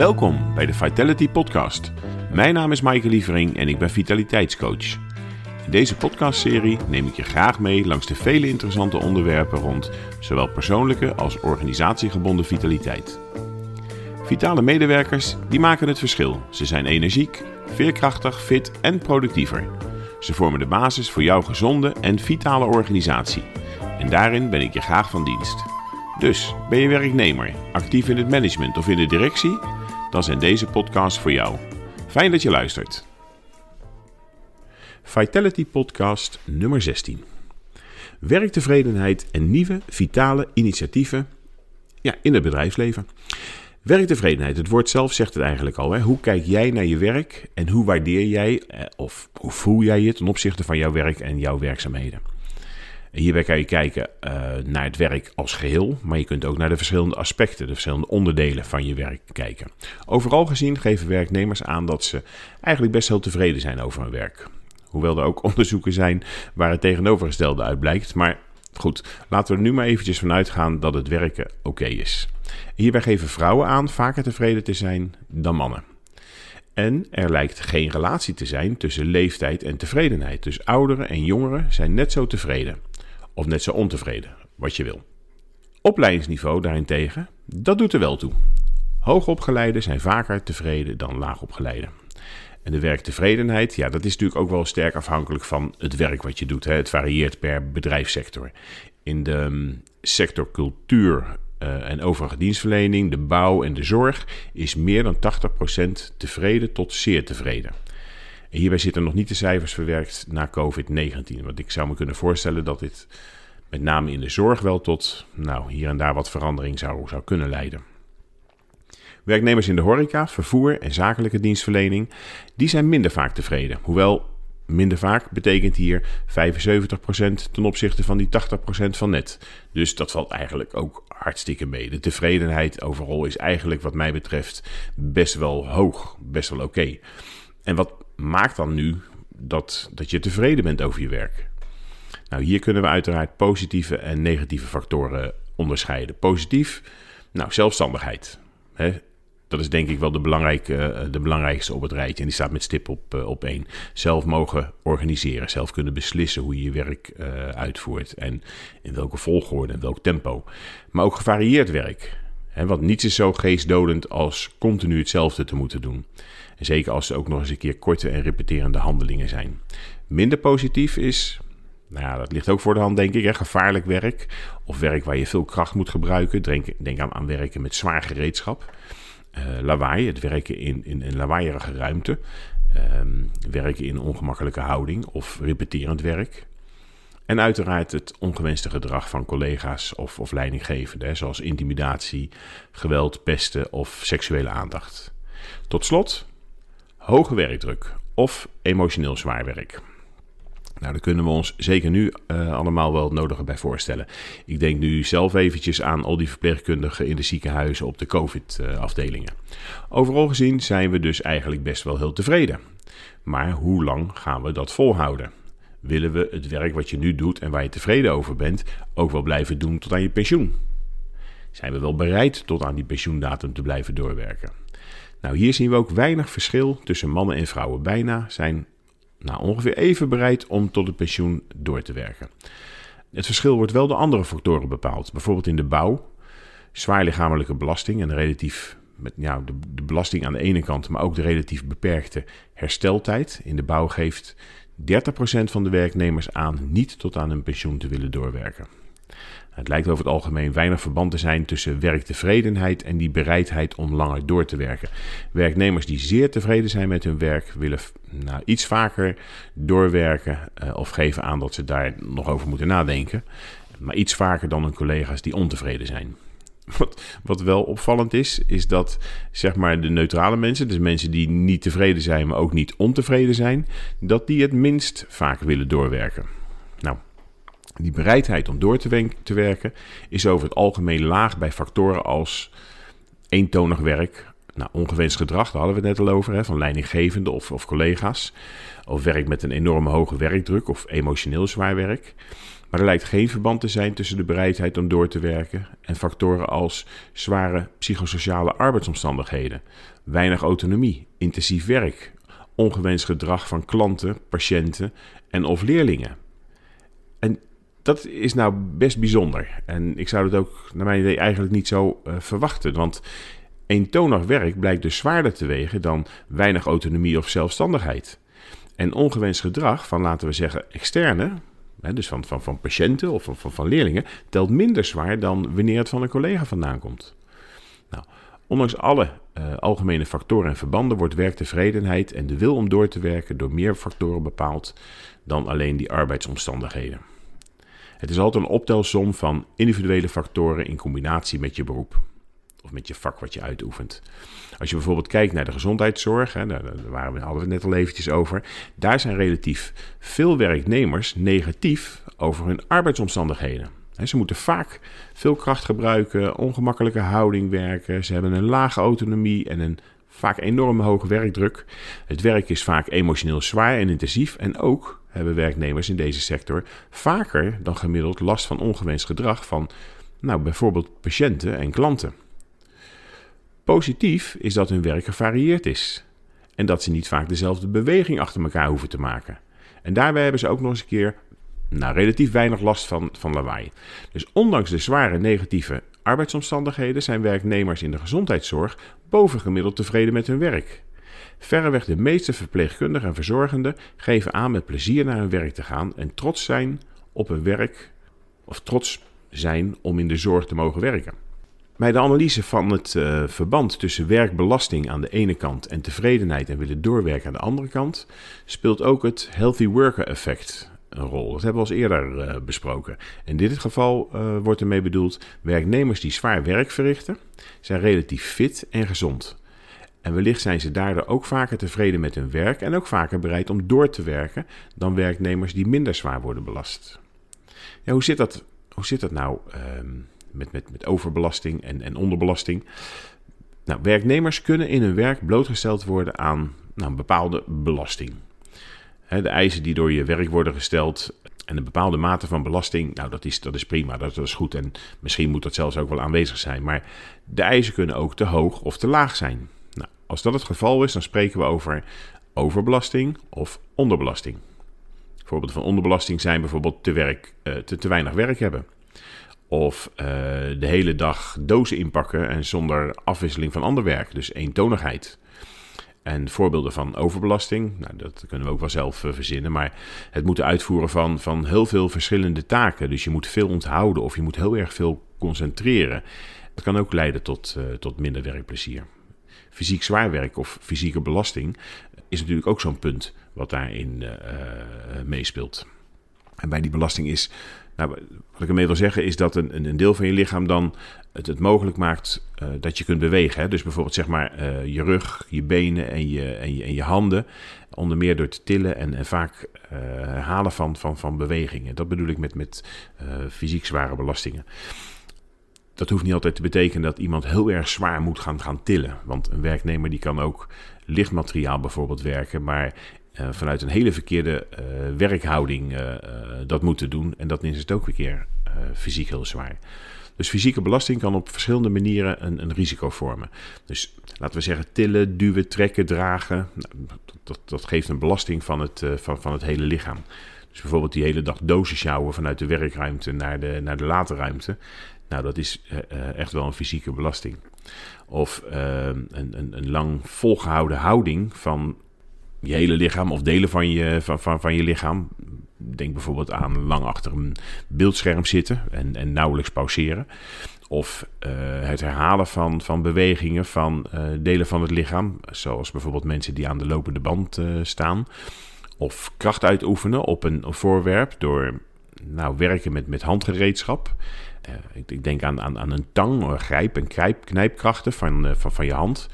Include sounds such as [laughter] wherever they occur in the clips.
Welkom bij de Vitality Podcast. Mijn naam is Maaike Lievering en ik ben vitaliteitscoach. In deze podcastserie neem ik je graag mee langs de vele interessante onderwerpen rond zowel persoonlijke als organisatiegebonden vitaliteit. Vitale medewerkers die maken het verschil. Ze zijn energiek, veerkrachtig, fit en productiever. Ze vormen de basis voor jouw gezonde en vitale organisatie. En daarin ben ik je graag van dienst. Dus ben je werknemer, actief in het management of in de directie? Dan zijn deze podcasts voor jou. Fijn dat je luistert. Vitality Podcast nummer 16. Werktevredenheid en nieuwe vitale initiatieven ja, in het bedrijfsleven. Werktevredenheid, het woord zelf zegt het eigenlijk al. Hè? Hoe kijk jij naar je werk en hoe waardeer jij eh, of hoe voel jij je ten opzichte van jouw werk en jouw werkzaamheden? Hierbij kan je kijken uh, naar het werk als geheel, maar je kunt ook naar de verschillende aspecten, de verschillende onderdelen van je werk kijken. Overal gezien geven werknemers aan dat ze eigenlijk best heel tevreden zijn over hun werk. Hoewel er ook [laughs] onderzoeken zijn waar het tegenovergestelde uit blijkt. Maar goed, laten we er nu maar eventjes vanuit gaan dat het werken oké is. Hierbij geven vrouwen aan vaker tevreden te zijn dan mannen. En er lijkt geen relatie te zijn tussen leeftijd en tevredenheid. Dus ouderen en jongeren zijn net zo tevreden. Of net zo ontevreden, wat je wil. Opleidingsniveau daarentegen, dat doet er wel toe. Hoogopgeleiden zijn vaker tevreden dan laagopgeleiden. En de werktevredenheid, ja, dat is natuurlijk ook wel sterk afhankelijk van het werk wat je doet. Hè. Het varieert per bedrijfssector. In de mm, sector cultuur uh, en overige dienstverlening, de bouw en de zorg is meer dan 80% tevreden tot zeer tevreden. Hierbij zitten nog niet de cijfers verwerkt na COVID-19. Want ik zou me kunnen voorstellen dat dit met name in de zorg wel tot nou, hier en daar wat verandering zou, zou kunnen leiden. Werknemers in de horeca, vervoer en zakelijke dienstverlening, die zijn minder vaak tevreden. Hoewel minder vaak betekent hier 75% ten opzichte van die 80% van net. Dus dat valt eigenlijk ook hartstikke mee. De tevredenheid overal is eigenlijk wat mij betreft best wel hoog, best wel oké. En wat maakt dan nu dat, dat je tevreden bent over je werk? Nou, hier kunnen we uiteraard positieve en negatieve factoren onderscheiden. Positief, nou, zelfstandigheid. Hè? Dat is denk ik wel de, belangrijke, eh, de belangrijkste op het rijtje. En die staat met stip op, eh, op één. Zelf mogen organiseren. Zelf kunnen beslissen hoe je je werk uh, uitvoert. En in welke volgorde en welk tempo. Maar ook gevarieerd werk. Want niets is zo geestdodend als continu hetzelfde te moeten doen. En zeker als er ook nog eens een keer korte en repeterende handelingen zijn. Minder positief is, nou ja, dat ligt ook voor de hand, denk ik. Hè? Gevaarlijk werk of werk waar je veel kracht moet gebruiken. Denk, aan, werken met zwaar gereedschap. Uh, lawaai, het werken in, in een lawaaierige ruimte. Um, werken in ongemakkelijke houding of repeterend werk. En uiteraard het ongewenste gedrag van collega's of, of leidinggevenden, zoals intimidatie, geweld, pesten of seksuele aandacht. Tot slot, hoge werkdruk of emotioneel zwaar werk. Nou, daar kunnen we ons zeker nu uh, allemaal wel het nodige bij voorstellen. Ik denk nu zelf eventjes aan al die verpleegkundigen in de ziekenhuizen op de COVID-afdelingen. Overal gezien zijn we dus eigenlijk best wel heel tevreden. Maar hoe lang gaan we dat volhouden? Willen we het werk wat je nu doet en waar je tevreden over bent ook wel blijven doen tot aan je pensioen? Zijn we wel bereid tot aan die pensioendatum te blijven doorwerken? Nou, hier zien we ook weinig verschil tussen mannen en vrouwen. Bijna zijn nou, ongeveer even bereid om tot het pensioen door te werken. Het verschil wordt wel door andere factoren bepaald. Bijvoorbeeld in de bouw, zwaar lichamelijke belasting en relatief met de, belasting aan de ene kant, maar ook de relatief beperkte hersteltijd. In de bouw geeft 30% van de werknemers aan niet tot aan hun pensioen te willen doorwerken. Het lijkt over het algemeen weinig verband te zijn tussen werktevredenheid en die bereidheid om langer door te werken. Werknemers die zeer tevreden zijn met hun werk willen nou, iets vaker doorwerken uh, of geven aan dat ze daar nog over moeten nadenken. Maar iets vaker dan hun collega's die ontevreden zijn. Wat, wat wel opvallend is, is dat zeg maar de neutrale mensen, dus mensen die niet tevreden zijn, maar ook niet ontevreden zijn, dat die het minst vaak willen doorwerken. Nou, die bereidheid om door te, werken is over het algemeen laag bij factoren als eentonig werk, Nou, ongewenst gedrag, daar hadden we het net al over, hè, van leidinggevende of, of collega's. Of werk met een enorme hoge werkdruk of emotioneel zwaar werk. Maar er lijkt geen verband te zijn tussen de bereidheid om door te werken en factoren als zware psychosociale arbeidsomstandigheden, weinig autonomie, intensief werk, ongewenst gedrag van klanten, patiënten en of leerlingen. En dat is nou best bijzonder. En ik zou het ook, naar mijn idee, eigenlijk niet zo uh, verwachten. Want eentonig werk blijkt dus zwaarder te wegen dan weinig autonomie of zelfstandigheid. En ongewenst gedrag van, laten we zeggen, externe, dus van, van, van patiënten of van, van, leerlingen, telt minder zwaar dan wanneer het van een collega vandaan komt. Nou, ondanks alle uh, algemene factoren en verbanden wordt werktevredenheid en de wil om door te werken door meer factoren bepaald dan alleen die arbeidsomstandigheden. Het is altijd een optelsom van individuele factoren in combinatie met je beroep of met je vak wat je uitoefent. Als je bijvoorbeeld kijkt naar de gezondheidszorg, hè, daar, waren we, hadden we het net al eventjes over, daar zijn relatief veel werknemers negatief over hun arbeidsomstandigheden. Ze moeten vaak veel kracht gebruiken, ongemakkelijke houding werken, ze hebben een lage autonomie en een vaak enorm hoge werkdruk. Het werk is vaak emotioneel zwaar en intensief en ook hebben werknemers in deze sector vaker dan gemiddeld last van ongewenst gedrag van nou, bijvoorbeeld patiënten en klanten. Positief is dat hun werk gevarieerd is en dat ze niet vaak dezelfde beweging achter elkaar hoeven te maken. En daarbij hebben ze ook nog eens een keer nou, relatief weinig last van, van lawaai. Dus ondanks de zware negatieve arbeidsomstandigheden zijn werknemers in de gezondheidszorg bovengemiddeld tevreden met hun werk. Verreweg de meeste verpleegkundigen en verzorgenden geven aan met plezier naar hun werk te gaan en trots zijn op hun werk of trots zijn om in de zorg te mogen werken. Bij de analyse van het uh, verband tussen werkbelasting aan de ene kant en tevredenheid en willen doorwerken aan de andere kant, speelt ook het healthy worker effect een rol. Dat hebben we al eerder uh, besproken. In dit geval uh, wordt ermee bedoeld werknemers die zwaar werk verrichten, zijn relatief fit en gezond. En wellicht zijn ze daardoor ook vaker tevreden met hun werk en ook vaker bereid om door te werken dan werknemers die minder zwaar worden belast. Ja, hoe, zit dat, hoe zit dat nou? Uh, met, met, met overbelasting en, en onderbelasting. Nou, werknemers kunnen in hun werk blootgesteld worden aan nou, een bepaalde belasting. de eisen die door je werk worden gesteld en een bepaalde mate van belasting, nou dat is, dat is prima, dat, is goed en misschien moet dat zelfs ook wel aanwezig zijn. Maar de eisen kunnen ook te hoog of te laag zijn. Nou, als dat het geval is, dan spreken we over overbelasting of onderbelasting. Voorbeelden van onderbelasting zijn bijvoorbeeld te, werk, eh, te, te weinig werk hebben. Of uh, de hele dag dozen inpakken en zonder afwisseling van ander werk. Dus eentonigheid. En voorbeelden van overbelasting, nou, dat kunnen we ook wel zelf uh, verzinnen. Maar het moeten uitvoeren van, van heel veel verschillende taken. Dus je moet veel onthouden of je moet heel erg veel concentreren. Dat kan ook leiden tot, uh, tot minder werkplezier. Fysiek zwaar werk of fysieke belasting is natuurlijk ook zo'n punt wat daarin meespeelt. En bij die belasting is nou, wat ik ermee wil zeggen is dat een, een deel van je lichaam dan het, het mogelijk maakt uh, dat je kunt bewegen. Hè? Dus bijvoorbeeld zeg maar uh, je rug, je benen en je, en je, en je handen. Onder meer door te tillen en, vaak uh, herhalen van, van, van bewegingen. Dat bedoel ik met, met fysiek zware belastingen. Dat hoeft niet altijd te betekenen dat iemand heel erg zwaar moet gaan, gaan tillen. Want een werknemer die kan ook lichtmateriaal bijvoorbeeld werken. Maar vanuit een hele verkeerde uh, werkhouding uh, dat moeten doen. En dat is het ook weer keer fysiek heel zwaar. Dus fysieke belasting kan op verschillende manieren een, een, risico vormen. Dus laten we zeggen tillen, duwen, trekken, dragen. Nou, dat, dat, geeft een belasting van het, van, van het hele lichaam. Dus bijvoorbeeld die hele dag dozen sjouwen vanuit de werkruimte naar de, naar de laterruimte. Nou, dat is echt wel een fysieke belasting. Of een, een, een lang volgehouden houding van je hele lichaam of delen van je, van, van, van je lichaam. Denk bijvoorbeeld aan lang achter een beeldscherm zitten en, en nauwelijks pauzeren. Of uh, het herhalen van, van bewegingen van uh, delen van het lichaam. Zoals bijvoorbeeld mensen die aan de lopende band uh, staan. Of kracht uitoefenen op een voorwerp door nou, werken met, met handgereedschap. Ik, denk aan, aan, aan een tang, grijp- en knijp, knijpkrachten van, van, van je hand.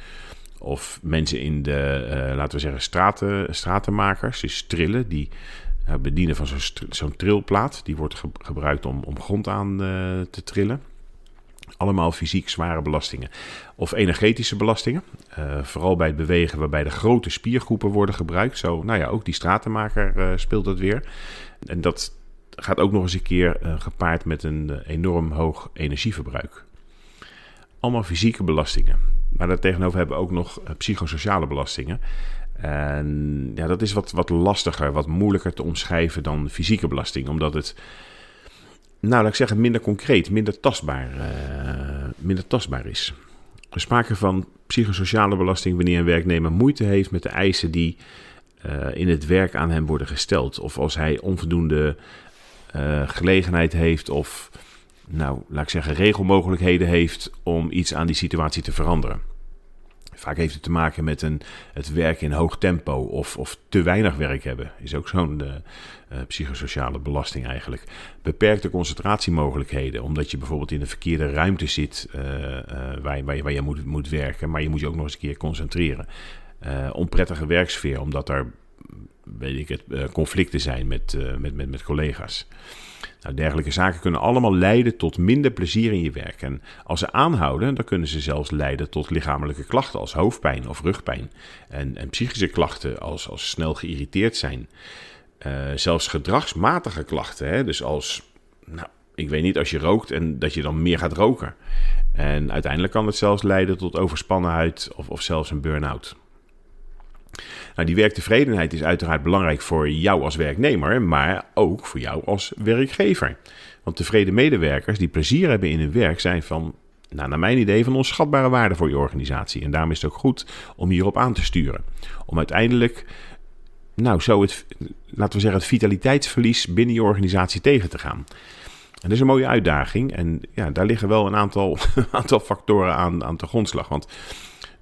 Of mensen in de, uh, laten we zeggen, straten, stratenmakers, dus trillen, die uh, bedienen van zo'n trilplaat. Die wordt ge gebruikt om, om grond aan uh, te trillen. Allemaal fysiek zware belastingen. Of energetische belastingen. Vooral bij het bewegen waarbij de grote spiergroepen worden gebruikt. Zo, nou ja, ook die stratenmaker speelt dat weer. En dat gaat ook nog eens een keer gepaard met een enorm hoog energieverbruik. Allemaal fysieke belastingen. Maar daartegenover hebben we ook nog psychosociale belastingen. En ja, dat is wat, wat lastiger, wat moeilijker te omschrijven dan fysieke belasting. Omdat het nou laat ik zeggen, minder concreet, minder tastbaar, uh, minder tastbaar is. Er sprake van psychosociale belasting wanneer een werknemer moeite heeft met de eisen die uh, in het werk aan hem worden gesteld. Of als hij onvoldoende gelegenheid heeft of, nou laat ik zeggen, regelmogelijkheden heeft om iets aan die situatie te veranderen. Vaak heeft het te maken met een, het werken in hoog tempo of, of te weinig werk hebben. Is ook zo'n uh, psychosociale belasting eigenlijk. Beperkte concentratiemogelijkheden, omdat je bijvoorbeeld in de verkeerde ruimte zit waar, waar, je, waar je moet, moet werken, maar je moet je ook nog eens een keer concentreren. onprettige werksfeer, omdat er weet ik het, conflicten zijn met, met, met, met collega's. Nou, dergelijke zaken kunnen allemaal leiden tot minder plezier in je werk. En als ze aanhouden, dan kunnen ze zelfs leiden tot lichamelijke klachten als hoofdpijn of rugpijn. En, en psychische klachten als, als snel geïrriteerd zijn. Uh, zelfs gedragsmatige klachten, hè? dus als, nou, ik weet niet, als je rookt en dat je dan meer gaat roken. En uiteindelijk kan het zelfs leiden tot overspannenheid of, of zelfs een burn-out. Nou, die werktevredenheid is uiteraard belangrijk voor jou als werknemer, maar ook voor jou als werkgever. Want tevreden medewerkers die plezier hebben in hun werk zijn van, nou, naar mijn idee, van onschatbare waarde voor je organisatie. En daarom is het ook goed om hierop aan te sturen. Om uiteindelijk, nou, zo het, laten we zeggen, het vitaliteitsverlies binnen je organisatie tegen te gaan. En dat is een mooie uitdaging. En ja, daar liggen wel een aantal, [laughs] aantal factoren aan, aan de grondslag. Want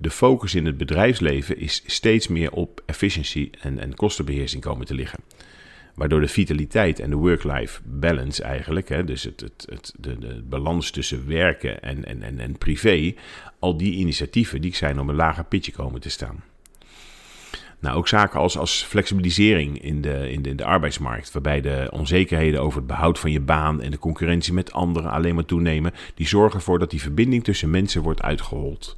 de focus in het bedrijfsleven is steeds meer op efficiëntie en, en kostenbeheersing komen te liggen. Waardoor de vitaliteit en de work-life balance eigenlijk, hè, dus het, het, het, de, de balans tussen werken en, en, en, en privé, al die initiatieven die zijn op een lager pitje komen te staan. Nou, ook zaken als, als flexibilisering in de, in, de, in de arbeidsmarkt, waarbij de onzekerheden over het behoud van je baan en de concurrentie met anderen alleen maar toenemen, die zorgen ervoor dat die verbinding tussen mensen wordt uitgehold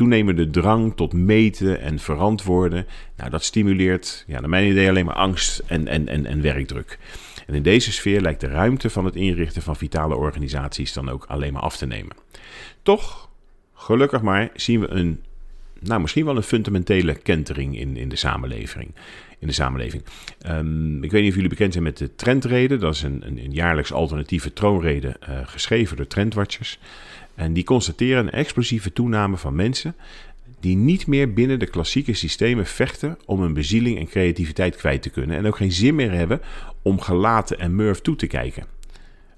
toenemende drang tot meten en verantwoorden. Nou, dat stimuleert, ja, naar mijn idee, alleen maar angst en, en, en, en werkdruk. En in deze sfeer lijkt de ruimte van het inrichten van vitale organisaties dan ook alleen maar af te nemen. Toch, gelukkig maar, zien we een, nou misschien wel een fundamentele kentering in, in de samenleving. In de samenleving. Um, ik weet niet of jullie bekend zijn met de trendrede. Dat is een, een, een jaarlijks alternatieve troonrede uh, geschreven door trendwatchers. En die constateren een explosieve toename van mensen die niet meer binnen de klassieke systemen vechten om hun bezieling en creativiteit kwijt te kunnen. En ook geen zin meer hebben om gelaten en murf toe te kijken.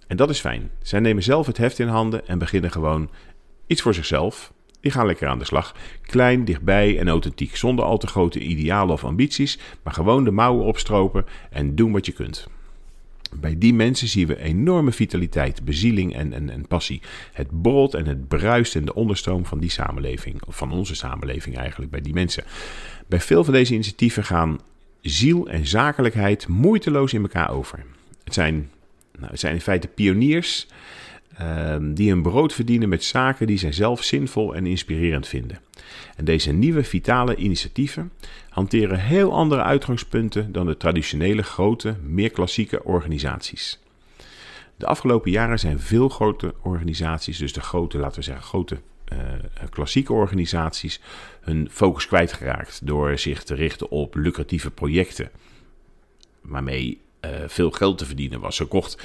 En dat is fijn. Zij nemen zelf het heft in handen en beginnen gewoon iets voor zichzelf. Die gaan lekker aan de slag. Klein, dichtbij en authentiek. Zonder al te grote idealen of ambities. Maar gewoon de mouwen opstropen en doen wat je kunt. Bij die mensen zien we enorme vitaliteit, bezieling en, en, en passie. Het borrelt en het bruist in de onderstroom van die samenleving, of van onze samenleving eigenlijk, bij die mensen. Bij veel van deze initiatieven gaan ziel en zakelijkheid moeiteloos in elkaar over. Het zijn, nou, het zijn in feite pioniers die een brood verdienen met zaken die zij zelf zinvol en inspirerend vinden. En deze nieuwe vitale initiatieven hanteren heel andere uitgangspunten dan de traditionele grote, meer klassieke organisaties. De afgelopen jaren zijn veel grote organisaties, dus de grote, laten we zeggen, grote uh, klassieke organisaties, hun focus kwijtgeraakt door zich te richten op lucratieve projecten. Waarmee uh, veel geld te verdienen was. Zo kocht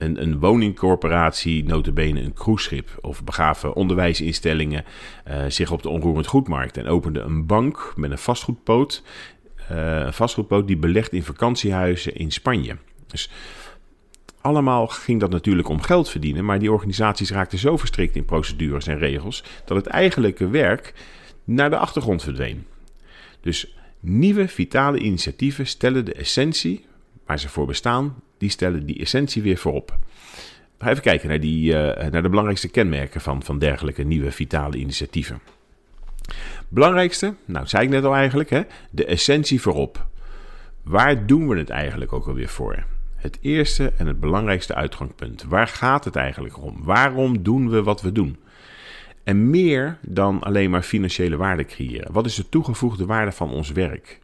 een, een woningcorporatie, notabene een cruiseschip of begaven onderwijsinstellingen uh, zich op de onroerend goedmarkt en opende een bank met een vastgoedpoot, uh, een vastgoedpoot die belegt in vakantiehuizen in Spanje. Dus allemaal ging dat natuurlijk om geld verdienen, maar die organisaties raakten zo verstrikt in procedures en regels dat het eigenlijke werk naar de achtergrond verdween. Dus nieuwe vitale initiatieven stellen de essentie waar ze voor bestaan die stellen die essentie weer voorop. Even kijken naar, die, uh, naar de belangrijkste kenmerken van, van dergelijke nieuwe vitale initiatieven. Belangrijkste, nou zei ik net al eigenlijk, hè, de essentie voorop. Waar doen we het eigenlijk ook alweer voor? Het eerste en het belangrijkste uitgangspunt. Waar gaat het eigenlijk om? Waarom doen we wat we doen? En meer dan alleen maar financiële waarde creëren. Wat is de toegevoegde waarde van ons werk?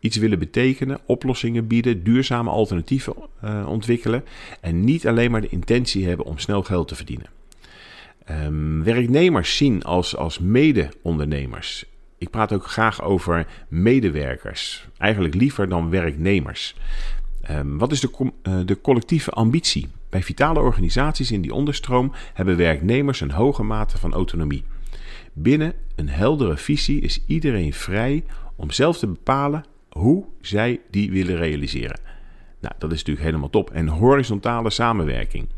Iets willen betekenen, oplossingen bieden, duurzame alternatieven uh, ontwikkelen en niet alleen maar de intentie hebben om snel geld te verdienen. Um, werknemers zien als, als mede-ondernemers. Ik praat ook graag over medewerkers, eigenlijk liever dan werknemers. Um, wat is de, uh, de collectieve ambitie? Bij vitale organisaties in die onderstroom hebben werknemers een hoge mate van autonomie. Binnen een heldere visie is iedereen vrij om zelf te bepalen hoe zij die willen realiseren. Nou, dat is natuurlijk helemaal top. En horizontale samenwerking.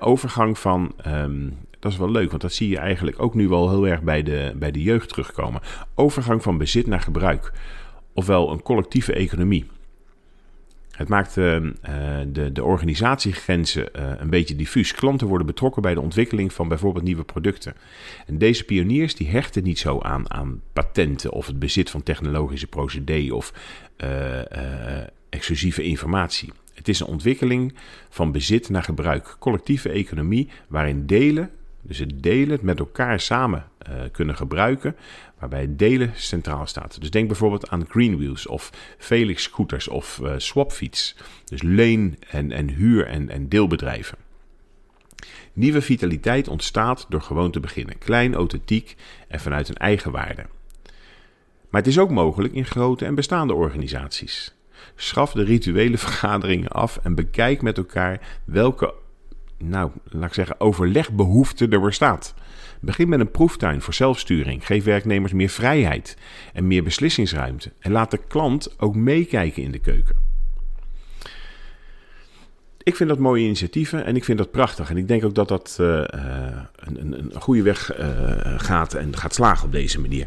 overgang van, um, dat is wel leuk, want dat zie je eigenlijk ook nu wel heel erg bij de, bij de jeugd terugkomen. Overgang van bezit naar gebruik. Ofwel een collectieve economie. Het maakt uh, de, de organisatiegrenzen uh, een beetje diffuus. Klanten worden betrokken bij de ontwikkeling van bijvoorbeeld nieuwe producten. En deze pioniers die hechten niet zo aan, aan patenten of het bezit van technologische procedé of exclusieve informatie. Het is een ontwikkeling van bezit naar gebruik. Collectieve economie waarin delen dus het delen, het met elkaar samen uh, kunnen gebruiken, waarbij delen centraal staat. Dus denk bijvoorbeeld aan Greenwheels of Felix scooters of uh, Swapfiets. Dus leen- en, en huur- en, en deelbedrijven. Nieuwe vitaliteit ontstaat door gewoon te beginnen. Klein, authentiek en vanuit een eigen waarde. Maar het is ook mogelijk in grote en bestaande organisaties. Schaf de rituele [laughs] vergaderingen af en bekijk met elkaar welke nou, laat ik zeggen, overlegbehoefte er bestaat. Begin met een proeftuin voor zelfsturing. Geef werknemers meer vrijheid en meer beslissingsruimte. En laat de klant ook meekijken in de keuken. Ik vind dat mooie initiatieven en ik vind dat prachtig. En ik denk ook dat dat uh, een, een, een, goede weg uh, gaat en gaat slagen op deze manier.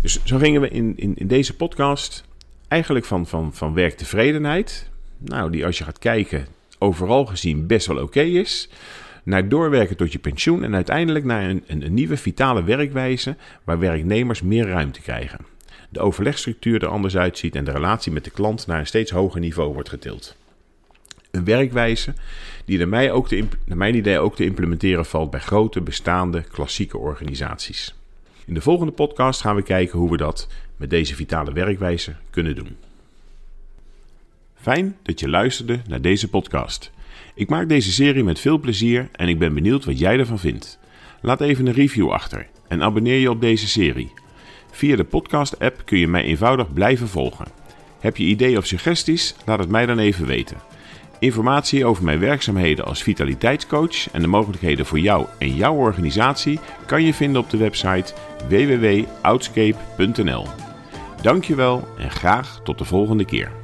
Dus zo gingen we in, in, in deze podcast eigenlijk van, van, van werktevredenheid. Nou, die als je gaat kijken, overal gezien best wel oké is. Naar doorwerken tot je pensioen en uiteindelijk naar een, een, nieuwe vitale werkwijze waar werknemers meer ruimte krijgen. De overlegstructuur er anders uitziet en de relatie met de klant naar een steeds hoger niveau wordt getild. Een werkwijze die naar, mij ook naar mijn idee ook te implementeren valt bij grote bestaande klassieke organisaties. In de volgende podcast gaan we kijken hoe we dat met deze vitale werkwijze kunnen doen. Fijn dat je luisterde naar deze podcast. Ik maak deze serie met veel plezier en ik ben benieuwd wat jij ervan vindt. Laat even een review achter en abonneer je op deze serie. Via de podcast-app kun je mij eenvoudig blijven volgen. Heb je ideeën of suggesties? Laat het mij dan even weten. Informatie over mijn werkzaamheden als vitaliteitscoach en de mogelijkheden voor jou en jouw organisatie kan je vinden op de website www.outscape.nl. Dankjewel en graag tot de volgende keer.